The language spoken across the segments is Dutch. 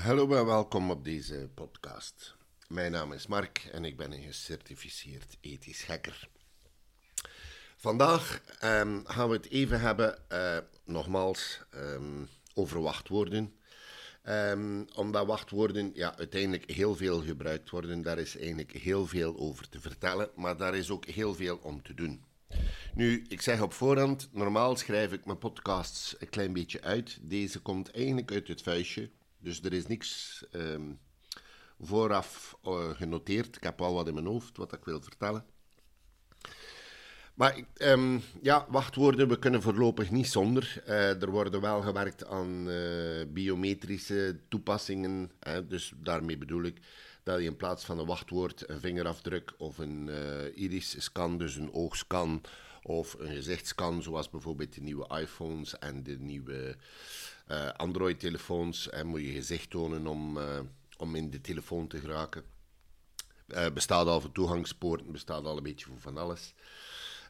Hallo en welkom op deze podcast. Mijn naam is Mark en ik ben een gecertificeerd ethisch hacker. Vandaag ehm, gaan we het even hebben, uh, nogmaals, um, over wachtwoorden. Um, omdat wachtwoorden ja, uiteindelijk heel veel gebruikt worden, daar is eigenlijk heel veel over te vertellen, maar daar is ook heel veel om te doen. Nu, ik zeg op voorhand, normaal schrijf ik mijn podcasts een klein beetje uit. Deze komt eigenlijk uit het vuistje, dus er is niks um, vooraf uh, genoteerd. Ik heb al wat in mijn hoofd wat ik wil vertellen. Maar um, ja, wachtwoorden, we kunnen voorlopig niet zonder. Uh, er worden wel gewerkt aan uh, biometrische toepassingen. Hè, dus daarmee bedoel ik dat je in plaats van een wachtwoord een vingerafdruk of een iris-scan, dus een oogscan of een gezichtscan, zoals bijvoorbeeld de nieuwe iPhones en de nieuwe Android-telefoons, en moet je gezicht tonen om, om in de telefoon te geraken. bestaat al voor toegangspoorten, bestaat al een beetje voor van alles.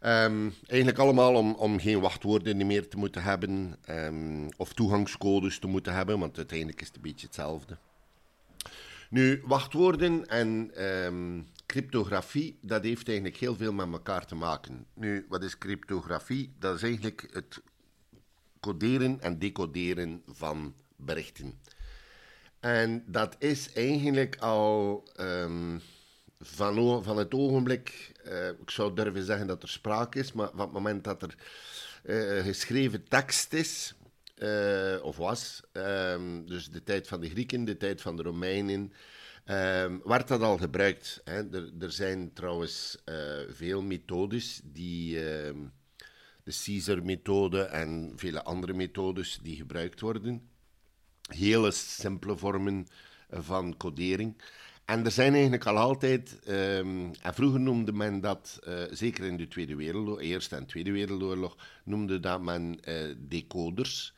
Um, eigenlijk allemaal om, om geen wachtwoorden meer te moeten hebben um, of toegangscodes te moeten hebben, want uiteindelijk is het een beetje hetzelfde. Nu, wachtwoorden en um, cryptografie, dat heeft eigenlijk heel veel met elkaar te maken. Nu, wat is cryptografie? Dat is eigenlijk het coderen en decoderen van berichten. En dat is eigenlijk al van, van het ogenblik, uh, ik zou durven zeggen dat er sprake is, maar van het moment dat er uh, geschreven tekst is, uh, of was, um, dus de tijd van de Grieken, de tijd van de Romeinen, um, dat al gebruikt. Hè. Er, er, zijn trouwens veel methodes die. Uh, de Caesar-methode en vele andere methodes die gebruikt worden. Hele simpele vormen van codering. En er zijn eigenlijk al altijd, um, en vroeger noemde men dat, uh, zeker in de Tweede Wereldoorlog, Eerste en Tweede Wereldoorlog, noemde dat men uh, decoders.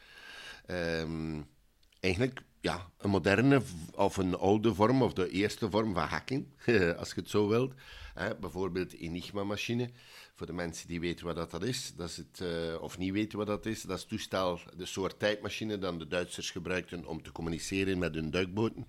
Eigenlijk ja, een moderne of een oude vorm, of de eerste vorm van hacking, als je het zo wilt. Uh, bijvoorbeeld Enigma-machine. Voor de mensen die weten wat dat is, dat is het, uh, of niet weten wat dat is, dat is toestel, de soort tijdmachine dat de Duitsers gebruikten om te communiceren met hun duikboten.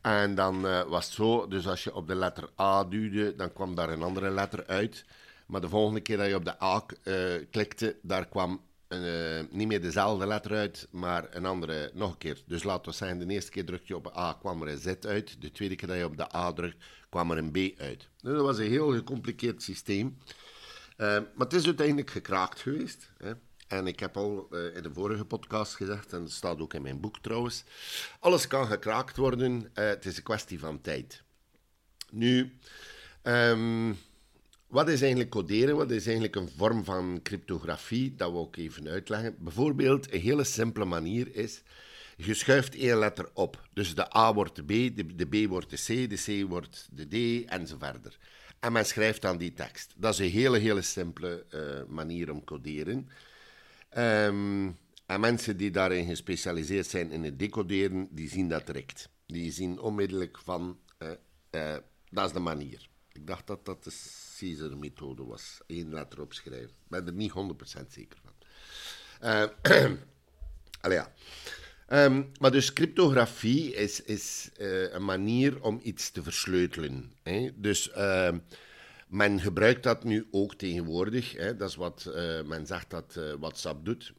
En dan uh, was het zo, dus als je op de letter A duwde, dan kwam daar een andere letter uit. Maar de volgende keer dat je op de A uh, klikte, daar kwam uh, niet meer dezelfde letter uit, maar een andere nog een keer. Dus laten we zeggen, de eerste keer drukte je op A, kwam er een Z uit. De tweede keer dat je op de A drukt, kwam er een B uit. Dus dat was een heel gecompliceerd systeem. maar het is uiteindelijk gekraakt geweest. Hè. En ik heb al uh, in de vorige podcast gezegd, en dat staat ook in mijn boek trouwens, alles kan gekraakt worden, het is een kwestie van tijd. Nu, um, wat is eigenlijk coderen? Wat is eigenlijk een vorm van cryptografie? Dat we ook even uitleggen. Bijvoorbeeld, een hele simpele manier is, je schuift één letter op. Dus de A wordt de B, de, B wordt de C, de C wordt de D, en zo verder. En men schrijft dan die tekst. Dat is een hele, hele simpele uh, manier om coderen. Um, en mensen die daarin gespecialiseerd zijn in het decoderen, die zien dat direct. Die zien onmiddellijk van, uh, uh, dat is de manier. Ik dacht dat dat de Caesar-methode was. Eén letter opschrijven. Ik ben er niet 100% zeker van. Uh, maar dus cryptografie is, is uh, een manier om iets te versleutelen. Hè? Dus uh, men gebruikt dat nu ook tegenwoordig. Hè. Dat is wat uh, men zegt dat WhatsApp doet.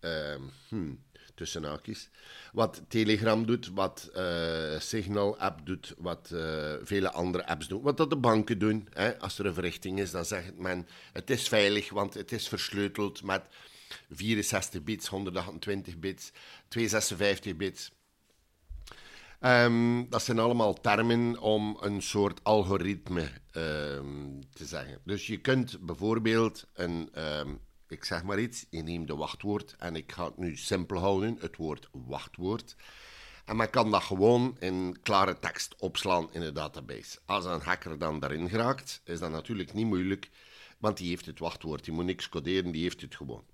Uh, hmm, tussen. Wat Telegram doet, wat uh, Signal-app doet, wat vele andere apps doen. Wat dat de banken doen. Hè. Als er een verrichting is, dan zegt men... Het is veilig, want het is versleuteld met 64 bits, 128 bits, 256 bits... Um, dat zijn allemaal termen om een soort algoritme um, te zeggen. Dus je kunt bijvoorbeeld een, um, ik zeg maar iets, je neemt de wachtwoord en ik ga het nu simpel houden, het woord wachtwoord. En men kan dat gewoon in klare tekst opslaan in de database. Als een hacker dan daarin geraakt, is dat natuurlijk niet moeilijk, want die heeft het wachtwoord. Die moet niks coderen, die heeft het gewoon.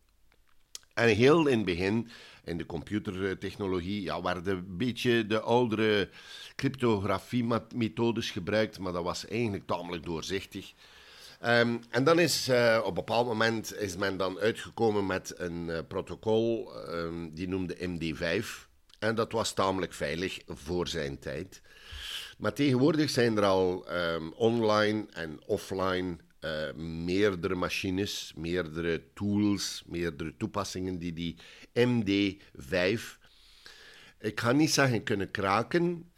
En heel in het begin, in de computertechnologie, ja, werden een beetje de oudere cryptografie-methodes gebruikt, maar dat was eigenlijk tamelijk doorzichtig. Um, en dan is uh, op een bepaald moment is men dan uitgekomen met een uh, protocol, um, die noemde MD5. En dat was tamelijk veilig voor zijn tijd. Maar tegenwoordig zijn er al ehm, online en offline uh, meerdere machines, meerdere tools, meerdere toepassingen die die MD5, ik ga niet zeggen kunnen kraken,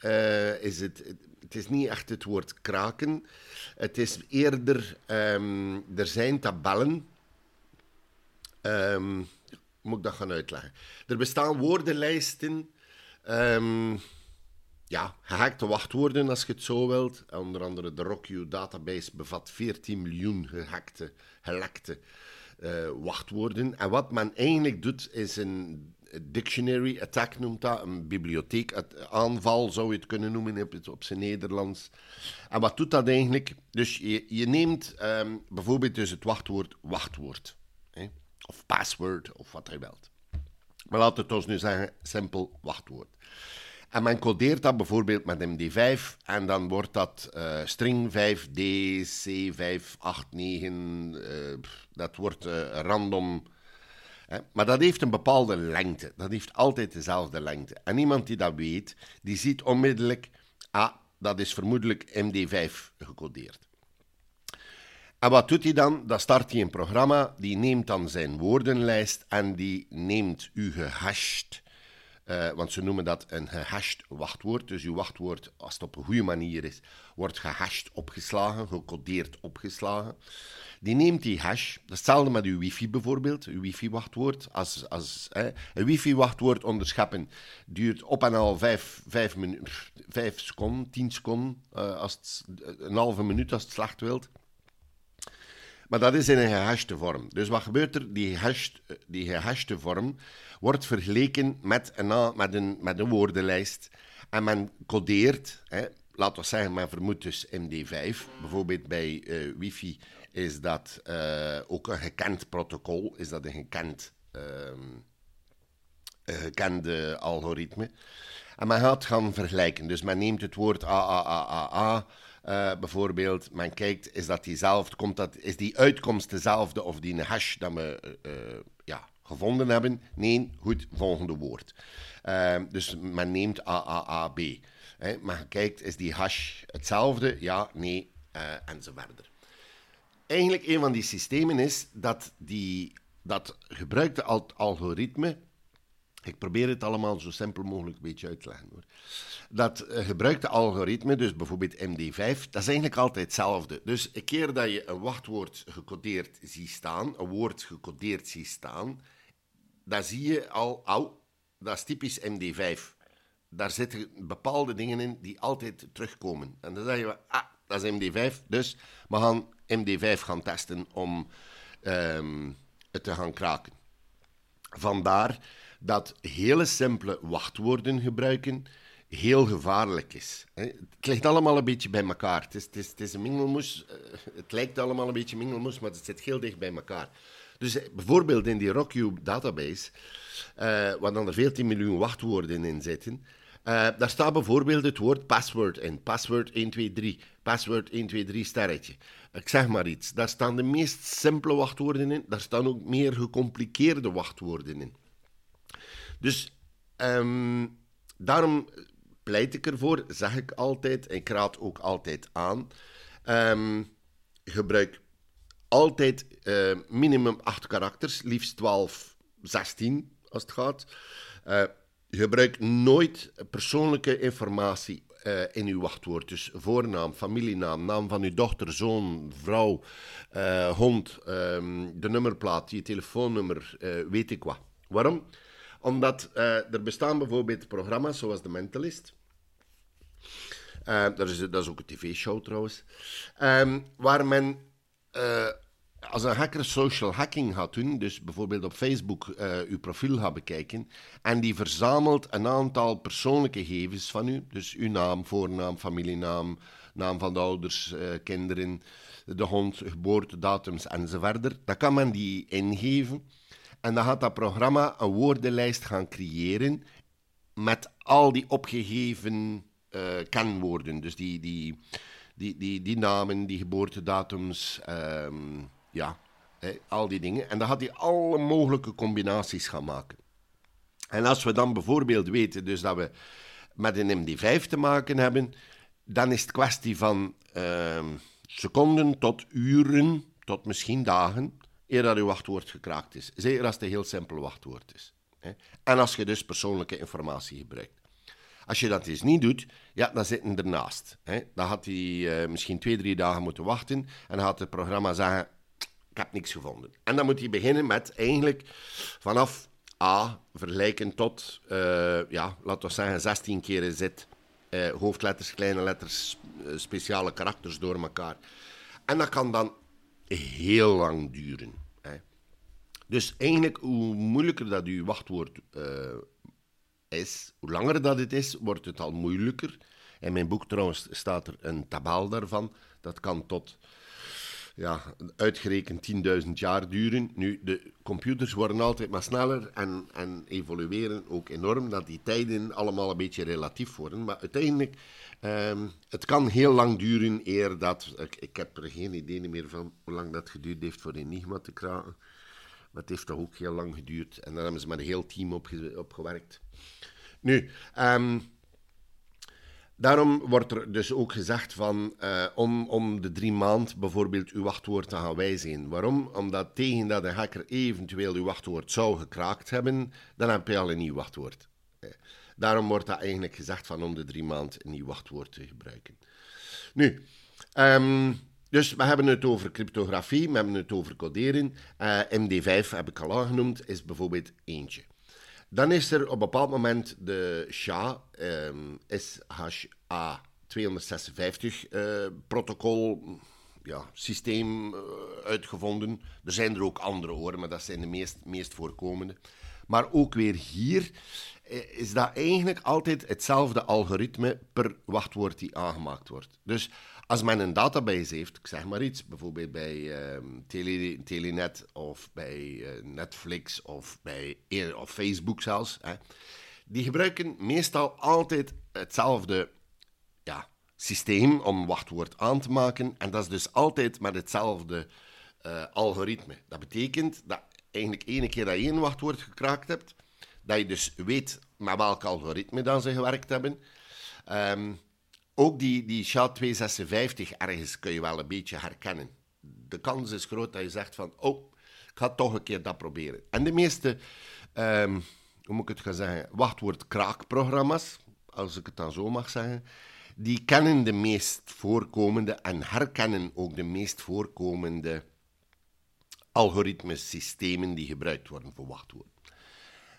is het, het is niet echt het woord kraken. Het is eerder, um, er zijn tabellen. Um, moet ik dat gaan uitleggen? Er bestaan woordenlijsten. Um, ja, gehackte wachtwoorden als je het zo wilt. Onder andere de RockU database bevat 14 miljoen gehackte, gelekte uh, wachtwoorden. En wat men eigenlijk doet, is een dictionary attack noemt dat, een bibliotheek aanval zou je het kunnen noemen op, zijn Nederlands. En wat doet dat eigenlijk? Dus je, neemt um, bijvoorbeeld dus het wachtwoord wachtwoord, hè? of password, of wat je wilt. Maar laten we het ons nu zeggen, simpel wachtwoord. En men codeert dat bijvoorbeeld met MD5 en dan wordt dat uh, string 5D, C589, uh, dat wordt uh, random. Maar dat heeft een bepaalde lengte. Dat heeft altijd dezelfde lengte. En iemand die dat weet, die ziet onmiddellijk, ah, dat is vermoedelijk MD5 gecodeerd. En wat doet hij dan? Dan start hij een programma, die neemt dan zijn woordenlijst en die neemt uw gehashed uh, want ze noemen dat een gehashed wachtwoord. Dus uw wachtwoord, als het op een goede manier is, wordt gehashed opgeslagen, gecodeerd opgeslagen. Die neemt die hash, dat is hetzelfde met uw wifi bijvoorbeeld, uw wifi-wachtwoord. Als, als, een wifi-wachtwoord onderscheppen duurt op en al vijf, vijf, vijf seconden, tien seconden, uh, als het, een halve minuut als het slecht wilt. Maar dat is in een gehashte vorm. Dus wat gebeurt er? Die, gehashed, die gehashte vorm wordt vergeleken met een, met een, met een woordenlijst. En men codeert, hè, laten we zeggen, men vermoedt dus MD5. Bijvoorbeeld bij uh, wifi is dat uh, ook een gekend protocol, is dat een gekend, een gekende algoritme. En men gaat gaan vergelijken. Dus men neemt het woord AAAAA uh, bijvoorbeeld, men kijkt, is dat diezelfde, komt dat, is die uitkomst dezelfde of die hash dat we gevonden hebben? Nee, goed, volgende woord. Uh, dus men neemt AAAB. Hè, maar kijkt, is die hash hetzelfde? Ja, nee, en zo verder. Eigenlijk een van die systemen is dat die, dat gebruikte algoritme ik probeer het allemaal zo simpel mogelijk een beetje uit te leggen. Dat uh, gebruikte algoritme, dus bijvoorbeeld MD5, dat is eigenlijk altijd hetzelfde. Dus een keer dat je een wachtwoord gecodeerd ziet staan, een woord gecodeerd ziet staan, dan zie je al, au, dat is typisch MD5. Daar zitten bepaalde dingen in die altijd terugkomen. En dan zeg je, ah, dat is MD5, dus we gaan MD5 gaan testen om um, het te gaan kraken. Vandaar dat hele simpele wachtwoorden gebruiken heel gevaarlijk is. Het ligt allemaal een beetje bij elkaar. Het is, het is, het is een mingelmoes. Eh, het lijkt allemaal een beetje mingelmoes, maar het zit heel dicht bij elkaar. Dus eh, bijvoorbeeld in die RockU database, uh, waar dan er 14 miljoen wachtwoorden in zitten, uh, daar staat bijvoorbeeld het woord password in. Password 123. Password 123 sterretje. Ik zeg maar iets. Daar staan de meest simpele wachtwoorden in. Daar staan ook meer gecompliceerde wachtwoorden in. Dus um, daarom pleit ik ervoor, zeg ik altijd, en ik raad ook altijd aan, um, gebruik altijd uh, minimum 8 karakters, liefst 12, 16 als het gaat. Uh, gebruik nooit persoonlijke informatie uh, in uw wachtwoord. Dus voornaam, familienaam, naam van uw dochter, zoon, vrouw, hond, um, de nummerplaat, je telefoonnummer, weet ik wat. Waarom? Omdat er bestaan bijvoorbeeld programma's zoals The Mentalist. Dat, is, dat is ook een tv-show trouwens. Um, waar men, uh, als een hacker social hacking gaat doen, dus bijvoorbeeld op Facebook uw profiel gaat bekijken, en die verzamelt een aantal persoonlijke gegevens van u, dus uw naam, voornaam, familienaam, naam van de ouders, kinderen, de hond, geboortedatums enzovoort, dan kan men die ingeven. En dan gaat dat programma een woordenlijst gaan creëren met al die opgegeven uh, kenwoorden. Dus die, die, die, die, die namen, die geboortedatums, um, ja, al die dingen. En dan gaat hij alle mogelijke combinaties gaan maken. En als we dan bijvoorbeeld weten dus dat we met een MD5 te maken hebben, dan is het kwestie van ehm, seconden tot uren, tot misschien dagen, eer dat uw wachtwoord gekraakt is. Zeker als het een heel simpel wachtwoord is. En als je dus persoonlijke informatie gebruikt. Als je dat eens niet doet, ja, dan zit hij ernaast. Hè. Dan had hij uh, misschien twee, drie dagen moeten wachten en dan had het programma zeggen, ik heb niks gevonden. En dan moet hij beginnen met eigenlijk vanaf A vergelijken tot, uh, ja, laten we zeggen, 16 keer zit. Uh, hoofdletters, kleine letters, speciale karakters door elkaar. En dat kan dan heel lang duren. Hè. Dus eigenlijk, hoe moeilijker dat uw wachtwoord uh, hoe langer dat het is, wordt het al moeilijker. In mijn boek trouwens staat er een tabel daarvan. Dat kan tot ja, uitgerekend 10.000 jaar duren. Nu, de computers worden altijd maar sneller en, en evolueren ook enorm, dat die tijden allemaal een beetje relatief worden. Maar uiteindelijk, um, het kan heel lang duren eer dat... Ik, ik, heb er geen idee meer van hoe lang dat geduurd heeft voor Enigma te kraken. Maar het heeft toch ook heel lang geduurd. En daar hebben ze met een heel team op, op gewerkt. Nu, um, Daarom wordt er dus ook gezegd van uh, om, om de drie maand bijvoorbeeld uw wachtwoord te gaan wijzigen. Waarom? Omdat tegen dat de hacker eventueel uw wachtwoord zou gekraakt hebben, dan heb je al een nieuw wachtwoord. Eh, daarom wordt dat eigenlijk gezegd van om de drie maand een nieuw wachtwoord te gebruiken. Nu, um, dus we hebben het over cryptografie, we hebben het over coderen. Uh, MD5 heb ik al aangenoemd, is bijvoorbeeld eentje. Dan is er op een bepaald moment de SHA, SHA 256 uh, protocol, ja, systeem uh, uitgevonden. Er zijn er ook andere hoor, maar dat zijn de meest, meest voorkomende. Maar ook weer hier uh, is dat eigenlijk altijd hetzelfde algoritme per wachtwoord die aangemaakt wordt. Dus als men een database heeft, ik zeg maar iets, bijvoorbeeld bij uh, Tele, Telenet of bij uh, Netflix of bij of Facebook zelfs, hè, die gebruiken meestal altijd hetzelfde ja, systeem om wachtwoord aan te maken. En dat is dus altijd met hetzelfde uh, algoritme. Dat betekent dat eigenlijk ene keer dat je één wachtwoord gekraakt hebt, dat je dus weet met welk algoritme dan ze gewerkt hebben. Um, ook die, die SHA-256 ergens kun je wel een beetje herkennen. De kans is groot dat je zegt van, oh, ik ga toch een keer dat proberen. En de meeste, um, hoe moet ik het gaan zeggen, wachtwoord-kraakprogramma's, als ik het dan zo mag zeggen, die kennen de meest voorkomende en herkennen ook de meest voorkomende algoritmes, systemen die gebruikt worden voor wachtwoord.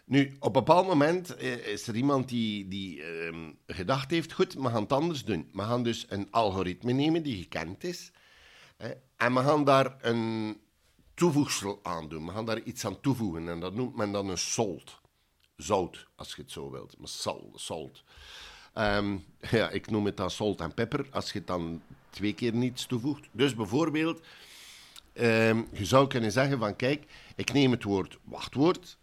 Nu, op een bepaald moment eh, is er iemand die, die uh, gedacht heeft, goed, we gaan het anders doen. We gaan dus een algoritme nemen die gekend is. En we gaan daar een toevoegsel aan doen. We gaan daar iets aan toevoegen. En dat noemt men dan een salt. Zout, als je het zo wilt. Maar salt. salt. Um, ja, ik noem het dan salt en pepper, als je het dan twee keer niets toevoegt. Dus bijvoorbeeld, um, je zou kunnen zeggen van, kijk, ik neem het woord wachtwoord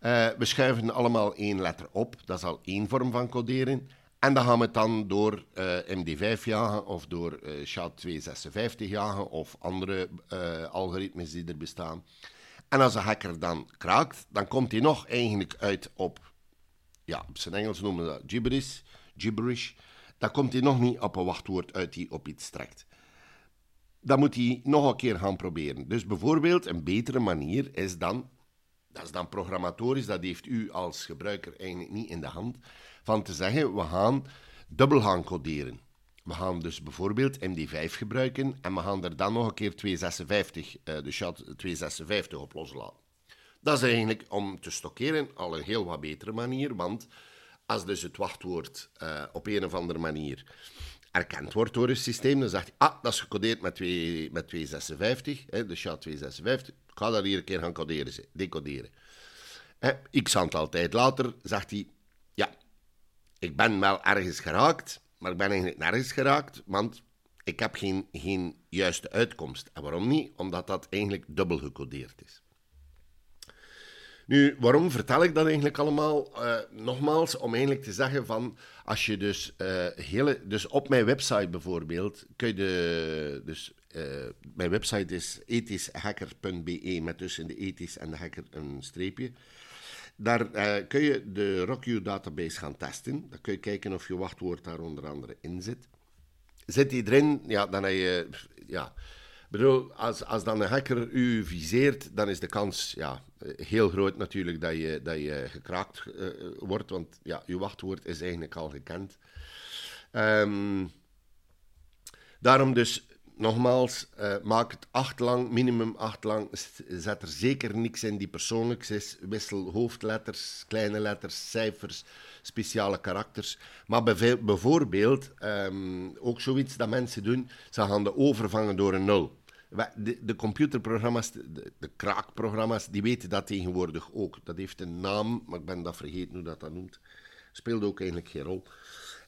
uh, we schuiven allemaal één letter op. Dat is al één vorm van coderen. En dan gaan we het dan door uh, MD5 jagen of door uh, SHA-256 jagen of andere algoritmes die er bestaan. En als een hacker dan kraakt, dan komt hij nog eigenlijk uit op, ja, op zijn Engels noemen we dat gibberish, gibberish. Dan komt hij nog niet op een wachtwoord uit die op iets trekt. Dan moet hij nog een keer gaan proberen. Dus bijvoorbeeld een betere manier is dan dat is dan programmatorisch, dat heeft u als gebruiker eigenlijk niet in de hand, van te zeggen, we gaan dubbel gaan coderen. We gaan dus bijvoorbeeld MD5 gebruiken en we gaan er dan nog een keer 256, uh, de SHA 256 op loslaten. Dat is eigenlijk om te stockeren al een heel wat betere manier, want als dus het wachtwoord uh, op een of andere manier erkend wordt door het systeem, dan zegt hij, ah, dat is gecodeerd met, 2, met 256, hè, de SHA 256, ga dat hier een keer gaan coderen, decoderen. x aantal tijd later zegt hij, ja, ik ben wel ergens geraakt, maar ik ben eigenlijk nergens geraakt, want ik heb geen, geen juiste uitkomst. En waarom niet? Omdat dat eigenlijk dubbel gecodeerd is. Nu, waarom vertel ik dat eigenlijk allemaal? Uh, nogmaals, om eigenlijk te zeggen van, als je dus, uh, hele, dus op mijn website bijvoorbeeld, kun je de, dus uh, mijn website is ethischhacker.be met tussen de ethisch en de hacker een streepje. Daar eh, kun je de RockU database gaan testen. Dan kun je kijken of je wachtwoord daar onder andere in zit. Zit die erin, ja, dan heb je... Ja, bedoel, als, als dan een hacker u viseert, dan is de kans ja, heel groot natuurlijk dat je, dat je gekraakt uh, wordt. Want ja, uw wachtwoord is eigenlijk al gekend. Um, daarom dus nogmaals, uh, maak het acht lang, minimum acht lang. Zet er zeker niks in die persoonlijk is. Wissel hoofdletters, kleine letters, cijfers, speciale karakters. Maar bijvoorbeeld, um, ook zoiets dat mensen doen, ze gaan de overvangen door een nul. De, de computerprogramma's, de, kraakprogramma's, die weten dat tegenwoordig ook. Dat heeft een naam, maar ik ben dat vergeten hoe dat dat noemt. Speelt ook eigenlijk geen rol.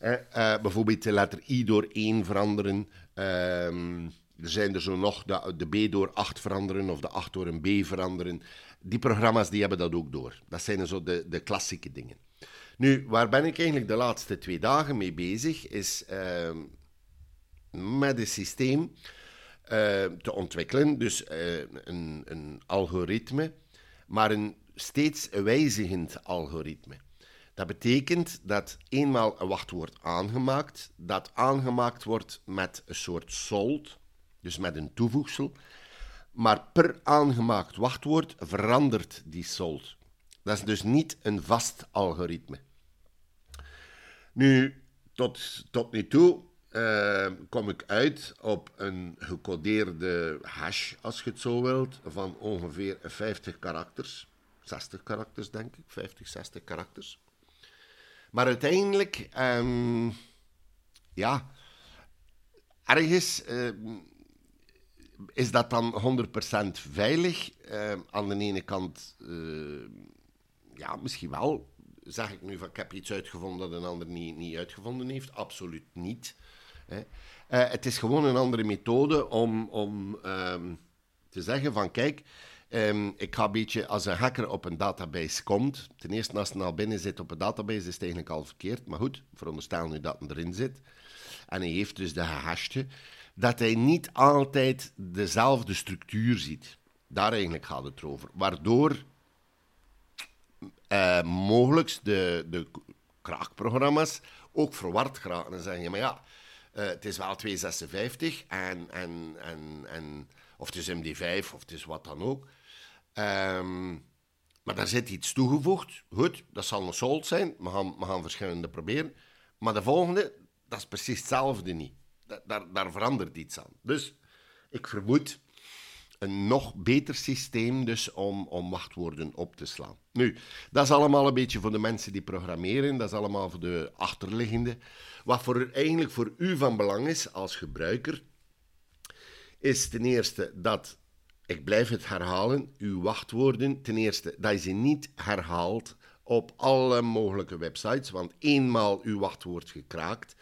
Uh, uh, bijvoorbeeld de letter I door 1 veranderen. Um, er zijn er zo nog de, B door 8 veranderen of de 8 door een B veranderen. Die programma's die hebben dat ook door. Dat zijn zo de, de klassieke dingen. Nu, waar ben ik eigenlijk de laatste twee dagen mee bezig? Is uh, met een systeem te ontwikkelen. Dus uh, een, een algoritme, maar een steeds wijzigend algoritme. Dat betekent dat eenmaal een wachtwoord aangemaakt, dat aangemaakt wordt met een soort sold, dus met een toevoegsel, maar per aangemaakt wachtwoord verandert die sold. Dat is dus niet een vast algoritme. Nu, tot, tot nu toe uh, kom ik uit op een gecodeerde hash, als je het zo wilt, van ongeveer 50 karakters. 60 karakters, denk ik. 50, 60 karakters. Maar uiteindelijk, um, ja, ergens uh, is dat dan 100% veilig. Aan de ene kant, ja, misschien wel. Zeg ik nu van ik heb iets uitgevonden dat een ander niet, niet uitgevonden heeft? Absoluut niet. Hè. het is gewoon een andere methode om, om um, te zeggen van kijk, Um, ik ga beetje, als een hacker op een database komt, ten eerste als hij al binnen zit op een database, is het eigenlijk al verkeerd. Maar goed, veronderstel nu dat hij erin zit. En hij heeft dus de gehashte, dat hij niet altijd dezelfde structuur ziet. Daar eigenlijk gaat het over. Waardoor uh, mogelijk de, de kraakprogramma's ook verward geraken en zeggen, maar ja, uh, het is wel 256 en, en, en, en, of het is MD5 of het is wat dan ook. Um, maar daar zit iets toegevoegd. Goed, dat zal een sold zijn. We gaan, we gaan verschillende proberen. Maar de volgende, dat is precies hetzelfde niet. Daar, daar verandert iets aan. Dus ik vermoed een nog beter systeem dus om, om wachtwoorden op te slaan. Nu, dat is allemaal een beetje voor de mensen die programmeren. Dat is allemaal voor de achterliggende. Wat voor, eigenlijk voor u van belang is als gebruiker, is ten eerste dat ik blijf het herhalen, uw wachtwoorden, ten eerste, dat je ze niet herhaalt op alle mogelijke websites, want eenmaal uw wachtwoord gekraakt.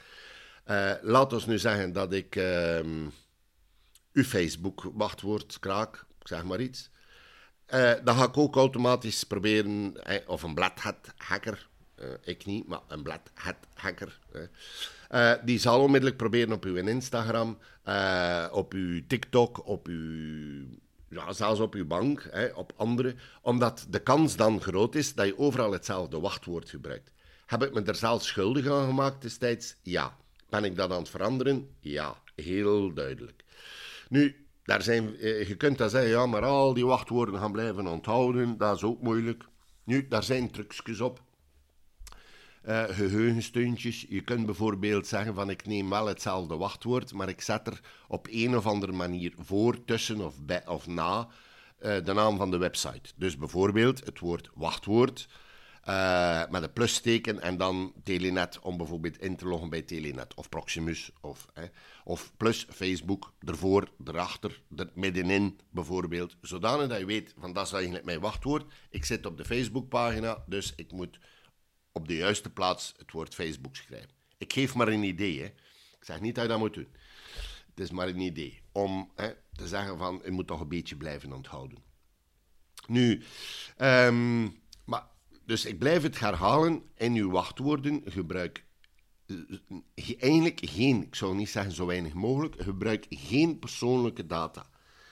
Uh, laat ons nu zeggen dat ik uh, uw Facebook-wachtwoord kraak, zeg maar iets. Uh, dan ga ik ook automatisch proberen, eh, of een Black hacker, ik niet, maar een Black hacker. die zal onmiddellijk proberen op uw Instagram, op uw TikTok, op uw ja, zelfs op je bank, op andere, omdat de kans dan groot is dat je overal hetzelfde wachtwoord gebruikt. Heb ik me er zelf schuldig aan gemaakt destijds? Ja. Ben ik dat aan het veranderen? Ja, heel duidelijk. Nu, daar zijn, eh, je kunt dan zeggen, ja, maar al die wachtwoorden gaan blijven onthouden, dat is ook moeilijk. Nu, daar zijn trucjes op uh, geheugensteuntjes. Je kunt bijvoorbeeld zeggen van ik neem wel hetzelfde wachtwoord, maar ik zet er op een of andere manier voor, tussen of, bij, of na uh, de naam van de website. Dus bijvoorbeeld het woord wachtwoord uh, met een plusteken en dan Telenet om bijvoorbeeld in te loggen bij Telenet of Proximus of, of plus Facebook ervoor, erachter, er middenin bijvoorbeeld. Zodanig dat je weet van dat is eigenlijk mijn wachtwoord. Ik zit op de Facebookpagina, dus ik moet op de juiste plaats het woord Facebook schrijven. Ik geef maar een idee. Hè. Ik zeg niet dat je dat moet doen. Het is maar een idee om hè, te zeggen van, je moet toch een beetje blijven onthouden. Nu, um, dus ik blijf het herhalen. In uw wachtwoorden gebruik eh, eigenlijk geen, ik zou niet zeggen zo weinig mogelijk, gebruik geen persoonlijke data.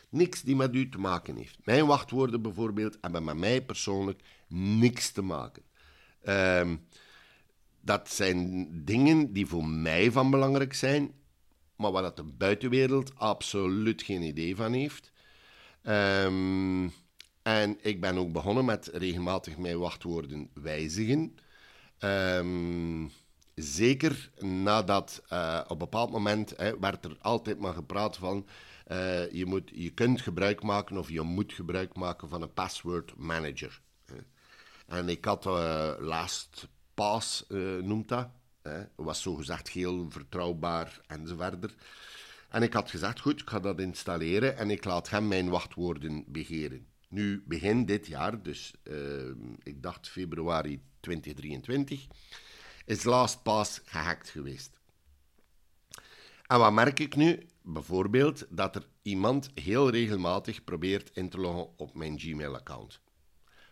Niks die met u te maken heeft. Mijn wachtwoorden bijvoorbeeld hebben met mij persoonlijk niks te maken. Ehm, dat zijn dingen die voor mij van belangrijk zijn, maar waar dat de buitenwereld absoluut geen idee van heeft. Ehm, en ik ben ook begonnen met regelmatig mijn wachtwoorden wijzigen. Ehm, zeker nadat uh, op een bepaald moment hè, werd er altijd maar gepraat van uh, je, moet, je kunt gebruik maken of je moet gebruik maken van een password manager. En ik had uh, LastPass, noemt dat. Hè, was zogezegd heel vertrouwbaar enzovoort. En ik had gezegd, goed, ik ga dat installeren en ik laat hem mijn wachtwoorden begeren. Nu, begin dit jaar, dus uh, ik dacht februari 2023, is LastPass gehackt geweest. En wat merk ik nu? Bijvoorbeeld dat er iemand heel regelmatig probeert in te loggen op mijn Gmail-account.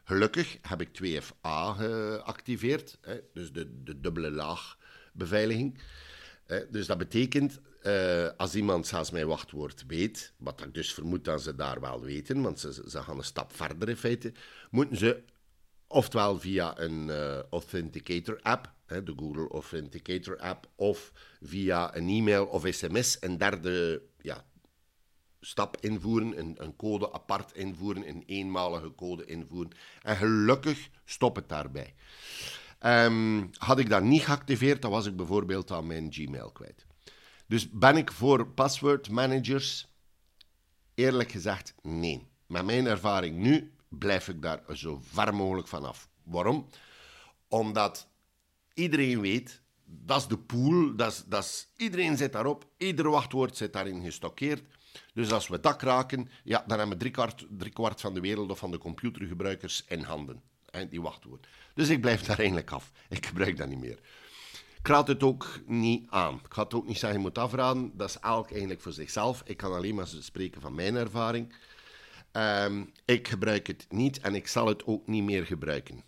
Gelukkig heb ik 2FA geactiveerd, dus de, de dubbele laag beveiliging. Dus dat betekent, uh, als iemand zelfs mijn wachtwoord weet, wat ik dus vermoed dat ze daar wel weten, want ze, ze gaan een stap verder in feite, moeten ze oftewel via een uh, Authenticator app, hè, de Google Authenticator app, of via een e-mail of sms een derde ja, stap invoeren, een, een, code apart invoeren, een eenmalige code invoeren. En gelukkig stop het daarbij. Um, had ik dat niet geactiveerd, dan was ik bijvoorbeeld aan mijn Gmail kwijt. Dus ben ik voor password managers? Eerlijk gezegd, nee. Met mijn ervaring nu blijf ik daar zo ver mogelijk vanaf. Waarom? Omdat iedereen weet, dat is de pool, dat is, dat is, iedereen zit daarop, ieder wachtwoord zit daarin gestockeerd. Dus als we dat raken, ja, dan hebben we driekwart, kwart van de wereld of van de computergebruikers in handen. Die wachtwoord. Dus ik blijf daar eigenlijk af. Ik gebruik dat niet meer. Ik raad het ook niet aan. Ik ga het ook niet zeggen, je moet afraden. Dat is elk eigenlijk voor zichzelf. Ik kan alleen maar spreken van mijn ervaring. Um, ik gebruik het niet en ik zal het ook niet meer gebruiken.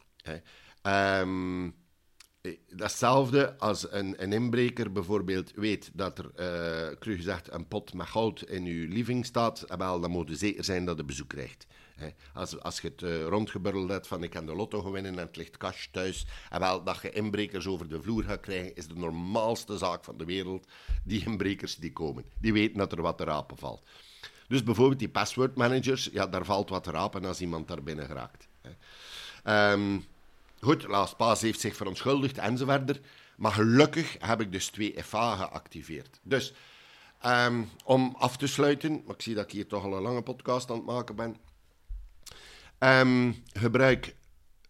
Um, datzelfde als een, een, inbreker bijvoorbeeld weet dat er, uh, gezegd, een pot met goud in uw living staat, dan moet je zeker zijn dat je bezoek krijgt. Als, als je het uh, rondgeburreld hebt van ik kan de lotto gewinnen en het ligt cash thuis, en wel dat je inbrekers over de vloer gaat krijgen, is de normaalste zaak van de wereld. Die inbrekers die komen, die weten dat er wat te rapen valt. Dus bijvoorbeeld die password managers, ja, daar valt wat te rapen als iemand daar binnen geraakt. Um, goed, LastPass heeft zich verontschuldigd enzovoort. Maar gelukkig heb ik dus twee FA geactiveerd. Dus um, om af te sluiten, maar ik zie dat ik hier toch al een lange podcast aan het maken ben. Um, gebruik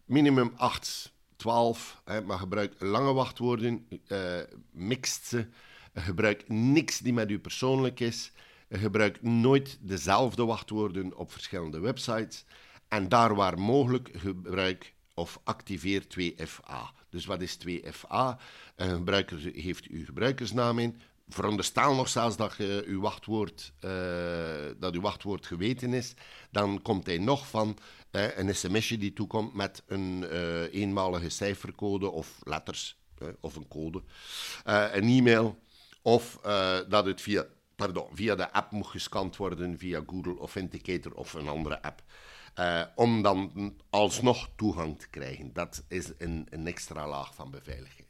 minimum 8, 12, hè, maar gebruik lange wachtwoorden, uh, mixt ze. Gebruik niks die met u persoonlijk is. Gebruik nooit dezelfde wachtwoorden op verschillende websites. En daar waar mogelijk gebruik of activeer 2FA. Dus wat is 2FA? Een gebruiker heeft uw gebruikersnaam in. Veronderstel nog zelfs dat, je uw wachtwoord, uh, dat uw wachtwoord geweten is. Dan komt hij nog van uh, een sms'je die toekomt met een uh, eenmalige cijfercode of letters of een code. een e-mail. Of dat het via pardon, via de app moet gescand worden via Google Authenticator of een andere app. Om dan alsnog toegang te krijgen. Dat is een, een extra laag van beveiligheid.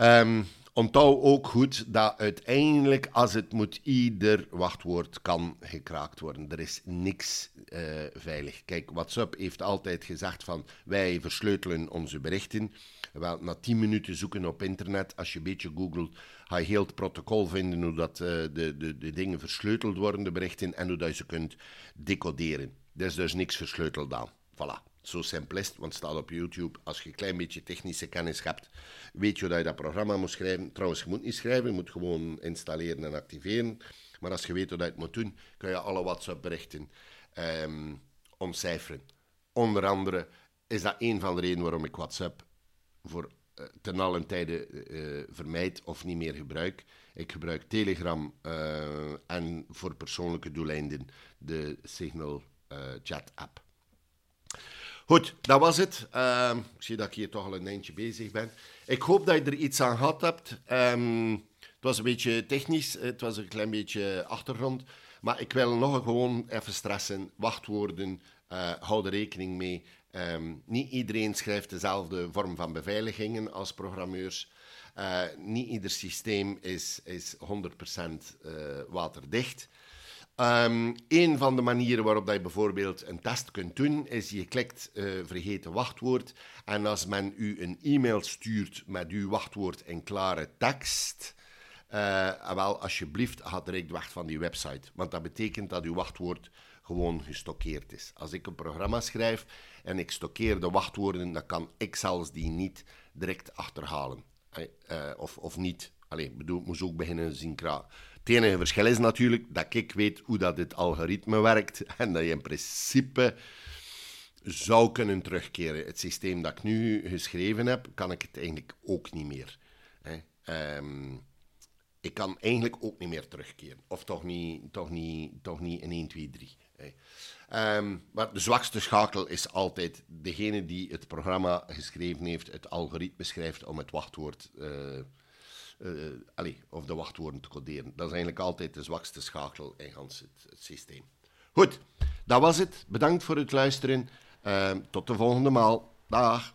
Um, onthoud ook goed dat uiteindelijk, als het moet, ieder wachtwoord kan gekraakt worden. Er is niks uh, veilig. Kijk, WhatsApp heeft altijd gezegd van wij versleutelen onze berichten. Wel, na 10 minuten zoeken op internet, als je een beetje googelt, ga je heel het protocol vinden hoe dat, uh, de, de, de dingen versleuteld worden, de berichten, en hoe dat je ze kunt decoderen. Er is dus niks versleuteld aan. Voilà. Zo simpel is want het staat op YouTube. Als je een klein beetje technische kennis hebt, weet je hoe je dat programma moet schrijven. Trouwens, je moet niet schrijven, je moet gewoon installeren en activeren. Maar als je weet hoe je het moet doen, kun je alle WhatsApp-berichten um, ontcijferen. Onder andere is dat een van de redenen waarom ik WhatsApp voor uh, ten allen tijde uh, vermijd of niet meer gebruik. Ik gebruik Telegram en voor persoonlijke doeleinden de Signal Chat app. Goed, dat was het. Uh, ik zie dat ik hier toch al een eindje bezig ben. Ik hoop dat je er iets aan gehad hebt. Um, het was een beetje technisch, het was een klein beetje achtergrond. Maar ik wil nog gewoon even stressen. Wachtwoorden, uh, hou er rekening mee. Ehm, niet iedereen schrijft dezelfde vorm van beveiligingen als programmeurs. Uh, niet ieder systeem is, is 100% uh, waterdicht. Um, een van de manieren waarop dat je bijvoorbeeld een test kunt doen, is je klikt uh, vergeten wachtwoord. En als men u een e-mail stuurt met uw wachtwoord in klare tekst, uh, wel, alsjeblieft, ga direct weg van die website. Want dat betekent dat uw wachtwoord gewoon gestockeerd is. Als ik een programma schrijf en ik stockeer de wachtwoorden, dan kan ik zelfs die niet direct achterhalen. Uh, of, of niet. Allee, bedoel, ik moest ook beginnen zien Het enige verschil is natuurlijk dat ik weet hoe dat dit algoritme werkt en dat je in principe zou kunnen terugkeren. Het systeem dat ik nu geschreven heb, kan ik het eigenlijk ook niet meer. Um, ik kan eigenlijk ook niet meer terugkeren. Of toch niet, toch niet, toch niet in 1, 2, 3. Um, maar de zwakste schakel is altijd degene die het programma geschreven heeft, het algoritme schrijft om het wachtwoord, uh, uh, of de wachtwoorden te coderen. Dat is eigenlijk altijd de zwakste schakel in het, systeem. Goed, dat was het. Bedankt voor het luisteren. Uh, tot de volgende maal. Dag.